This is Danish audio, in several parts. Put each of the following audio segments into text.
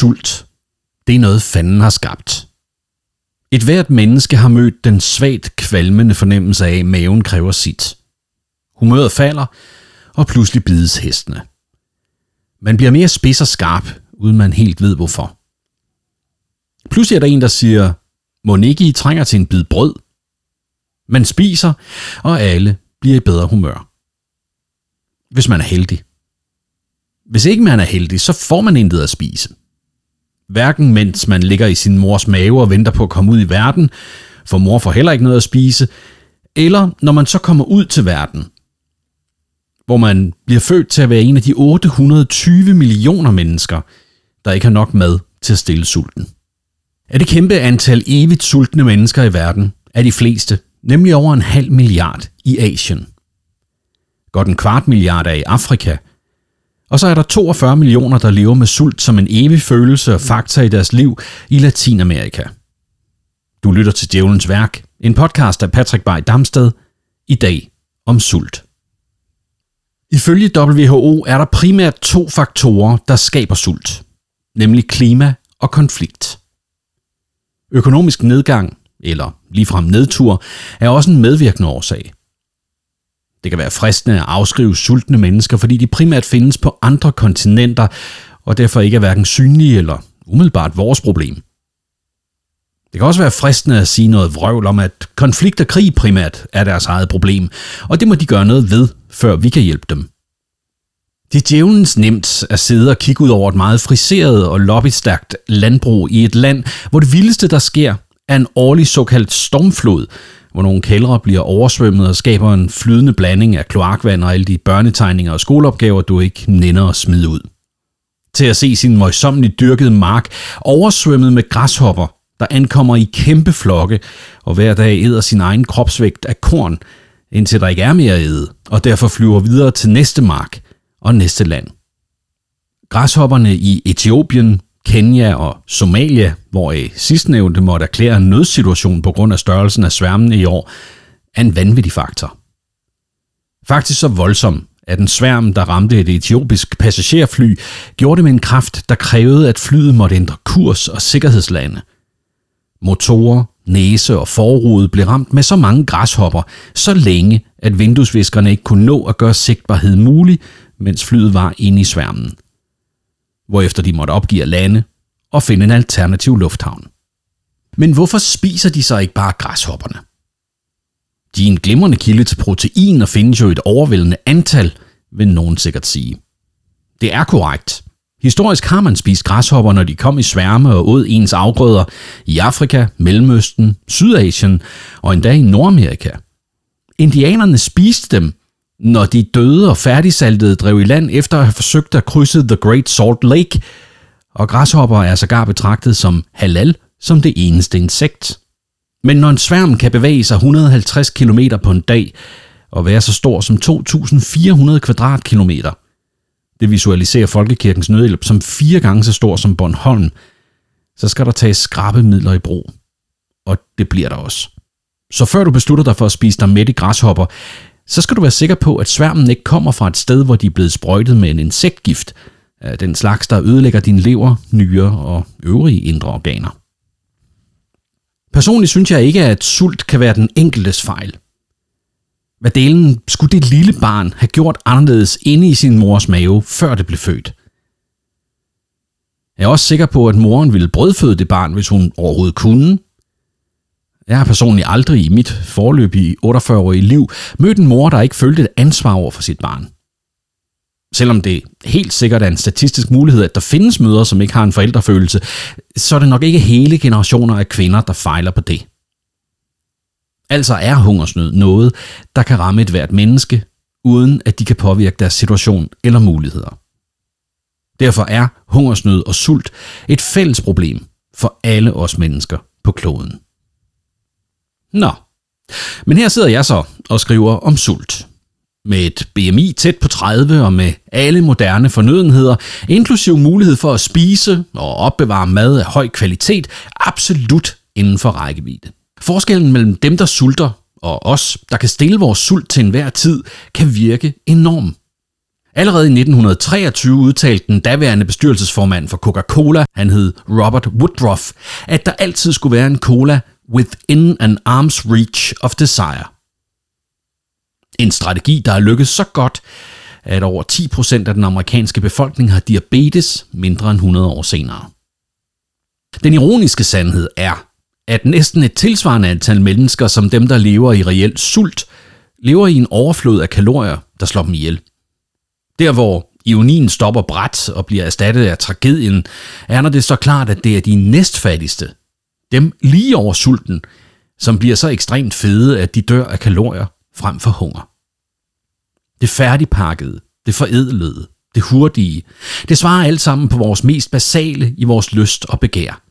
sult, det er noget fanden har skabt. Et hvert menneske har mødt den svagt kvalmende fornemmelse af, at maven kræver sit. Humøret falder, og pludselig bides hestene. Man bliver mere spids og skarp, uden man helt ved hvorfor. Pludselig er der en, der siger, må ikke I trænger til en bid brød? Man spiser, og alle bliver i bedre humør. Hvis man er heldig. Hvis ikke man er heldig, så får man intet at spise. Hverken mens man ligger i sin mors mave og venter på at komme ud i verden, for mor får heller ikke noget at spise, eller når man så kommer ud til verden, hvor man bliver født til at være en af de 820 millioner mennesker, der ikke har nok mad til at stille sulten. Af det kæmpe antal evigt sultne mennesker i verden er de fleste, nemlig over en halv milliard, i Asien. Godt en kvart milliard er i Afrika, og så er der 42 millioner, der lever med sult som en evig følelse og fakta i deres liv i Latinamerika. Du lytter til Djævelens Værk, en podcast af Patrick Bay Damsted, i dag om sult. Ifølge WHO er der primært to faktorer, der skaber sult, nemlig klima og konflikt. Økonomisk nedgang, eller ligefrem nedtur, er også en medvirkende årsag. Det kan være fristende at afskrive sultne mennesker, fordi de primært findes på andre kontinenter, og derfor ikke er hverken synlige eller umiddelbart vores problem. Det kan også være fristende at sige noget vrøvl om, at konflikt og krig primært er deres eget problem, og det må de gøre noget ved, før vi kan hjælpe dem. Det er djævelens nemt at sidde og kigge ud over et meget friseret og lobbystærkt landbrug i et land, hvor det vildeste, der sker, er en årlig såkaldt stormflod, hvor nogle kældre bliver oversvømmet og skaber en flydende blanding af kloakvand og alle de børnetegninger og skoleopgaver, du ikke nænder at smide ud. Til at se sin møjsommeligt dyrkede mark oversvømmet med græshopper, der ankommer i kæmpe flokke og hver dag æder sin egen kropsvægt af korn, indtil der ikke er mere at æde, og derfor flyver videre til næste mark og næste land. Græshopperne i Etiopien, Kenya og Somalia, hvor sidstnævnte måtte erklære en nødsituation på grund af størrelsen af sværmene i år, er en vanvittig faktor. Faktisk så voldsom, at en sværm, der ramte et etiopisk passagerfly, gjorde det med en kraft, der krævede, at flyet måtte ændre kurs og sikkerhedslande. Motorer, næse og forrude blev ramt med så mange græshopper, så længe, at vinduesviskerne ikke kunne nå at gøre sigtbarhed mulig, mens flyet var inde i sværmen hvorefter de måtte opgive at lande og finde en alternativ lufthavn. Men hvorfor spiser de så ikke bare græshopperne? De er en glimrende kilde til protein og findes jo et overvældende antal, vil nogen sikkert sige. Det er korrekt. Historisk har man spist græshopper, når de kom i sværme og åd ens afgrøder i Afrika, Mellemøsten, Sydasien og endda i Nordamerika. Indianerne spiste dem, når de døde og færdigsaltede drev i land efter at have forsøgt at krydse The Great Salt Lake, og græshopper er sågar betragtet som halal som det eneste insekt. Men når en sværm kan bevæge sig 150 km på en dag og være så stor som 2.400 kvadratkilometer, det visualiserer Folkekirkens Nødhjælp som fire gange så stor som Bornholm, så skal der tages midler i brug. Og det bliver der også. Så før du beslutter dig for at spise dig med i græshopper, så skal du være sikker på, at sværmen ikke kommer fra et sted, hvor de er blevet sprøjtet med en insektgift, den slags, der ødelægger din lever, nyre og øvrige indre organer. Personligt synes jeg ikke, at sult kan være den enkeltes fejl. Hvad delen skulle det lille barn have gjort anderledes inde i sin mors mave, før det blev født? Jeg er også sikker på, at moren ville brødføde det barn, hvis hun overhovedet kunne, jeg har personligt aldrig i mit forløb i 48-årige liv mødt en mor, der ikke følte et ansvar over for sit barn. Selvom det helt sikkert er en statistisk mulighed, at der findes mødre, som ikke har en forældrefølelse, så er det nok ikke hele generationer af kvinder, der fejler på det. Altså er hungersnød noget, der kan ramme et hvert menneske, uden at de kan påvirke deres situation eller muligheder. Derfor er hungersnød og sult et fælles problem for alle os mennesker på kloden. Nå, men her sidder jeg så og skriver om sult. Med et BMI tæt på 30 og med alle moderne fornødenheder, inklusiv mulighed for at spise og opbevare mad af høj kvalitet, absolut inden for rækkevidde. Forskellen mellem dem, der sulter, og os, der kan stille vores sult til enhver tid, kan virke enorm. Allerede i 1923 udtalte den daværende bestyrelsesformand for Coca-Cola, han hed Robert Woodruff, at der altid skulle være en cola within an arm's reach of desire. En strategi, der har lykkedes så godt, at over 10% af den amerikanske befolkning har diabetes mindre end 100 år senere. Den ironiske sandhed er, at næsten et tilsvarende antal mennesker som dem, der lever i reelt sult, lever i en overflod af kalorier, der slår dem ihjel. Der hvor ionien stopper bræt og bliver erstattet af tragedien, er når det så klart, at det er de næstfattigste, dem lige over sulten, som bliver så ekstremt fede, at de dør af kalorier frem for hunger. Det færdigpakkede, det forædlede, det hurtige, det svarer alt sammen på vores mest basale i vores lyst og begær.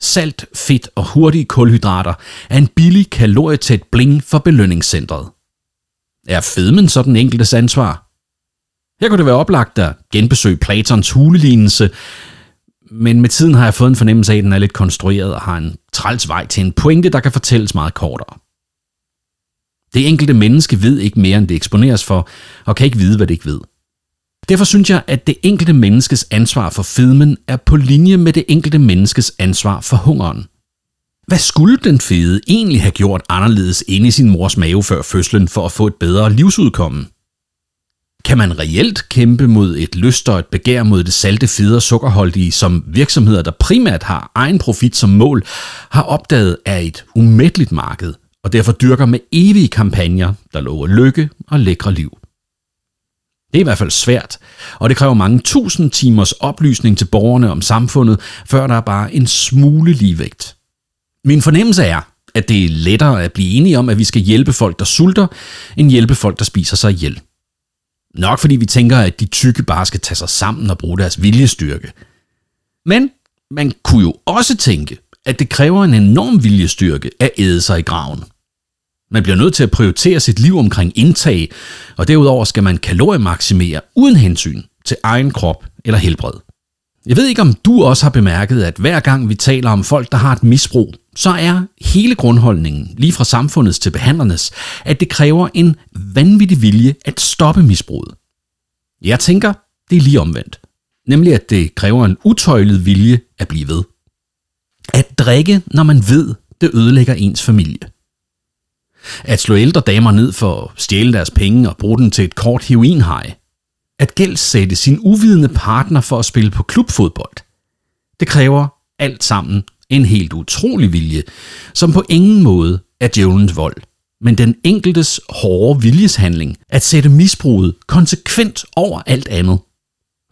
Salt, fedt og hurtige kulhydrater er en billig kalorietæt bling for belønningscentret. Er fedmen så den enkeltes ansvar? Her kunne det være oplagt at genbesøge Platons hulelignelse, men med tiden har jeg fået en fornemmelse af, at den er lidt konstrueret og har en træls vej til en pointe, der kan fortælles meget kortere. Det enkelte menneske ved ikke mere, end det eksponeres for, og kan ikke vide, hvad det ikke ved. Derfor synes jeg, at det enkelte menneskes ansvar for fedmen er på linje med det enkelte menneskes ansvar for hungeren. Hvad skulle den fede egentlig have gjort anderledes inde i sin mors mave før fødslen for at få et bedre livsudkomme? Kan man reelt kæmpe mod et lyst og et begær mod det salte, fede og sukkerholdige, som virksomheder, der primært har egen profit som mål, har opdaget er et umætteligt marked, og derfor dyrker med evige kampagner, der lover lykke og lækre liv? Det er i hvert fald svært, og det kræver mange tusind timers oplysning til borgerne om samfundet, før der er bare en smule ligevægt. Min fornemmelse er, at det er lettere at blive enige om, at vi skal hjælpe folk, der sulter, end hjælpe folk, der spiser sig ihjel. Nok fordi vi tænker, at de tykke bare skal tage sig sammen og bruge deres viljestyrke. Men man kunne jo også tænke, at det kræver en enorm viljestyrke at æde sig i graven. Man bliver nødt til at prioritere sit liv omkring indtag, og derudover skal man kaloriemaksimere uden hensyn til egen krop eller helbred. Jeg ved ikke, om du også har bemærket, at hver gang vi taler om folk, der har et misbrug, så er hele grundholdningen, lige fra samfundets til behandlernes, at det kræver en vanvittig vilje at stoppe misbruget. Jeg tænker, det er lige omvendt. Nemlig at det kræver en utøjlet vilje at blive ved. At drikke, når man ved, det ødelægger ens familie. At slå ældre damer ned for at stjæle deres penge og bruge den til et kort heroinhej. At gældsætte sin uvidende partner for at spille på klubfodbold. Det kræver alt sammen en helt utrolig vilje, som på ingen måde er djævelens vold, men den enkeltes hårde viljeshandling at sætte misbruget konsekvent over alt andet.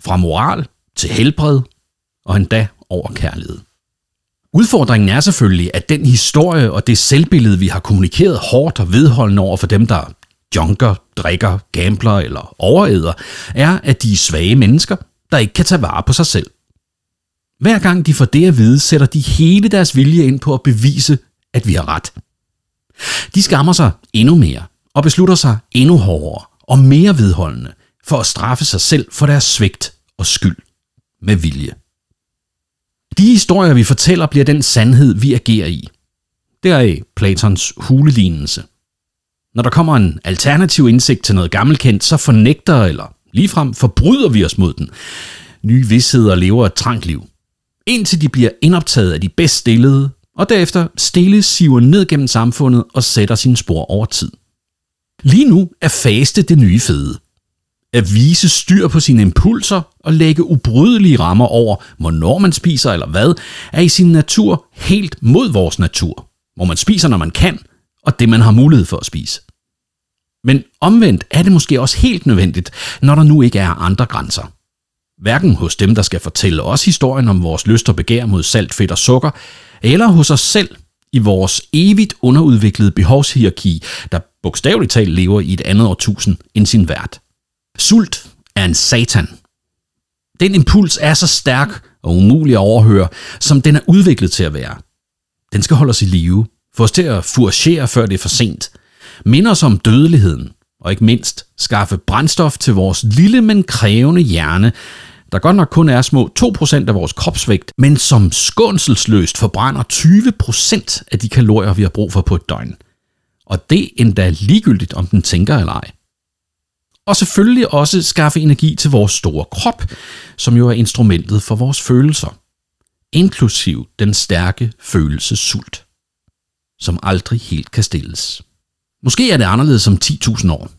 Fra moral til helbred og endda over kærlighed. Udfordringen er selvfølgelig, at den historie og det selvbillede, vi har kommunikeret hårdt og vedholdende over for dem, der junker, drikker, gambler eller overæder, er, at de er svage mennesker, der ikke kan tage vare på sig selv. Hver gang de får det at vide, sætter de hele deres vilje ind på at bevise, at vi har ret. De skammer sig endnu mere og beslutter sig endnu hårdere og mere vedholdende for at straffe sig selv for deres svigt og skyld med vilje. De historier, vi fortæller, bliver den sandhed, vi agerer i. Deraf Platons hulelignelse. Når der kommer en alternativ indsigt til noget gammelkendt, så fornægter eller ligefrem forbryder vi os mod den. Nye vidsheder lever et trangt liv. Indtil de bliver indoptaget af de bedst stillede, og derefter stille siver ned gennem samfundet og sætter sine spor over tid. Lige nu er faste det nye fede at vise styr på sine impulser og lægge ubrydelige rammer over, hvornår man spiser eller hvad, er i sin natur helt mod vores natur, hvor man spiser, når man kan, og det man har mulighed for at spise. Men omvendt er det måske også helt nødvendigt, når der nu ikke er andre grænser. Hverken hos dem, der skal fortælle os historien om vores lyst og begær mod salt, fedt og sukker, eller hos os selv i vores evigt underudviklede behovshierarki, der bogstaveligt talt lever i et andet årtusind end sin vært. Sult er en satan. Den impuls er så stærk og umulig at overhøre, som den er udviklet til at være. Den skal holde os i live, få os til at furgere, før det er for sent, minde os om dødeligheden, og ikke mindst skaffe brændstof til vores lille, men krævende hjerne, der godt nok kun er små 2% af vores kropsvægt, men som skånselsløst forbrænder 20% af de kalorier, vi har brug for på et døgn. Og det endda ligegyldigt, om den tænker eller ej. Og selvfølgelig også skaffe energi til vores store krop, som jo er instrumentet for vores følelser. Inklusiv den stærke følelse sult, som aldrig helt kan stilles. Måske er det anderledes om 10.000 år.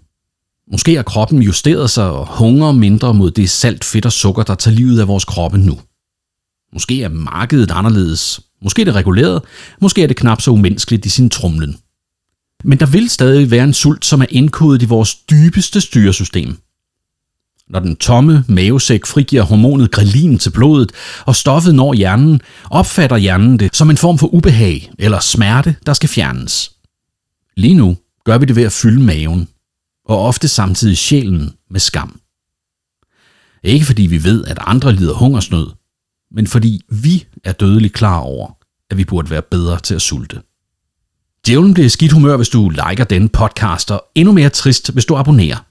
Måske har kroppen justeret sig og hungrer mindre mod det salt, fedt og sukker, der tager livet af vores kroppe nu. Måske er markedet anderledes. Måske er det reguleret. Måske er det knap så umenneskeligt i sin trumlen. Men der vil stadig være en sult, som er indkodet i vores dybeste styresystem. Når den tomme mavesæk frigiver hormonet grelin til blodet, og stoffet når hjernen, opfatter hjernen det som en form for ubehag eller smerte, der skal fjernes. Lige nu gør vi det ved at fylde maven, og ofte samtidig sjælen med skam. Ikke fordi vi ved, at andre lider hungersnød, men fordi vi er dødeligt klar over, at vi burde være bedre til at sulte. Djævlen bliver skidt humør, hvis du liker denne podcast, og endnu mere trist, hvis du abonnerer.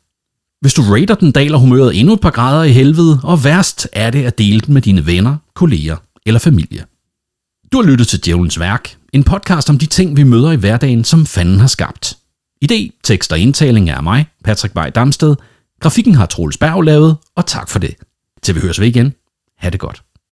Hvis du rater den, daler humøret endnu et par grader i helvede, og værst er det at dele den med dine venner, kolleger eller familie. Du har lyttet til Djævlens Værk, en podcast om de ting, vi møder i hverdagen, som fanden har skabt. Idé, tekst og indtaling er af mig, Patrick Vej Damsted. Grafikken har Troels Berg lavet, og tak for det. Til vi høres ved igen. Ha' det godt.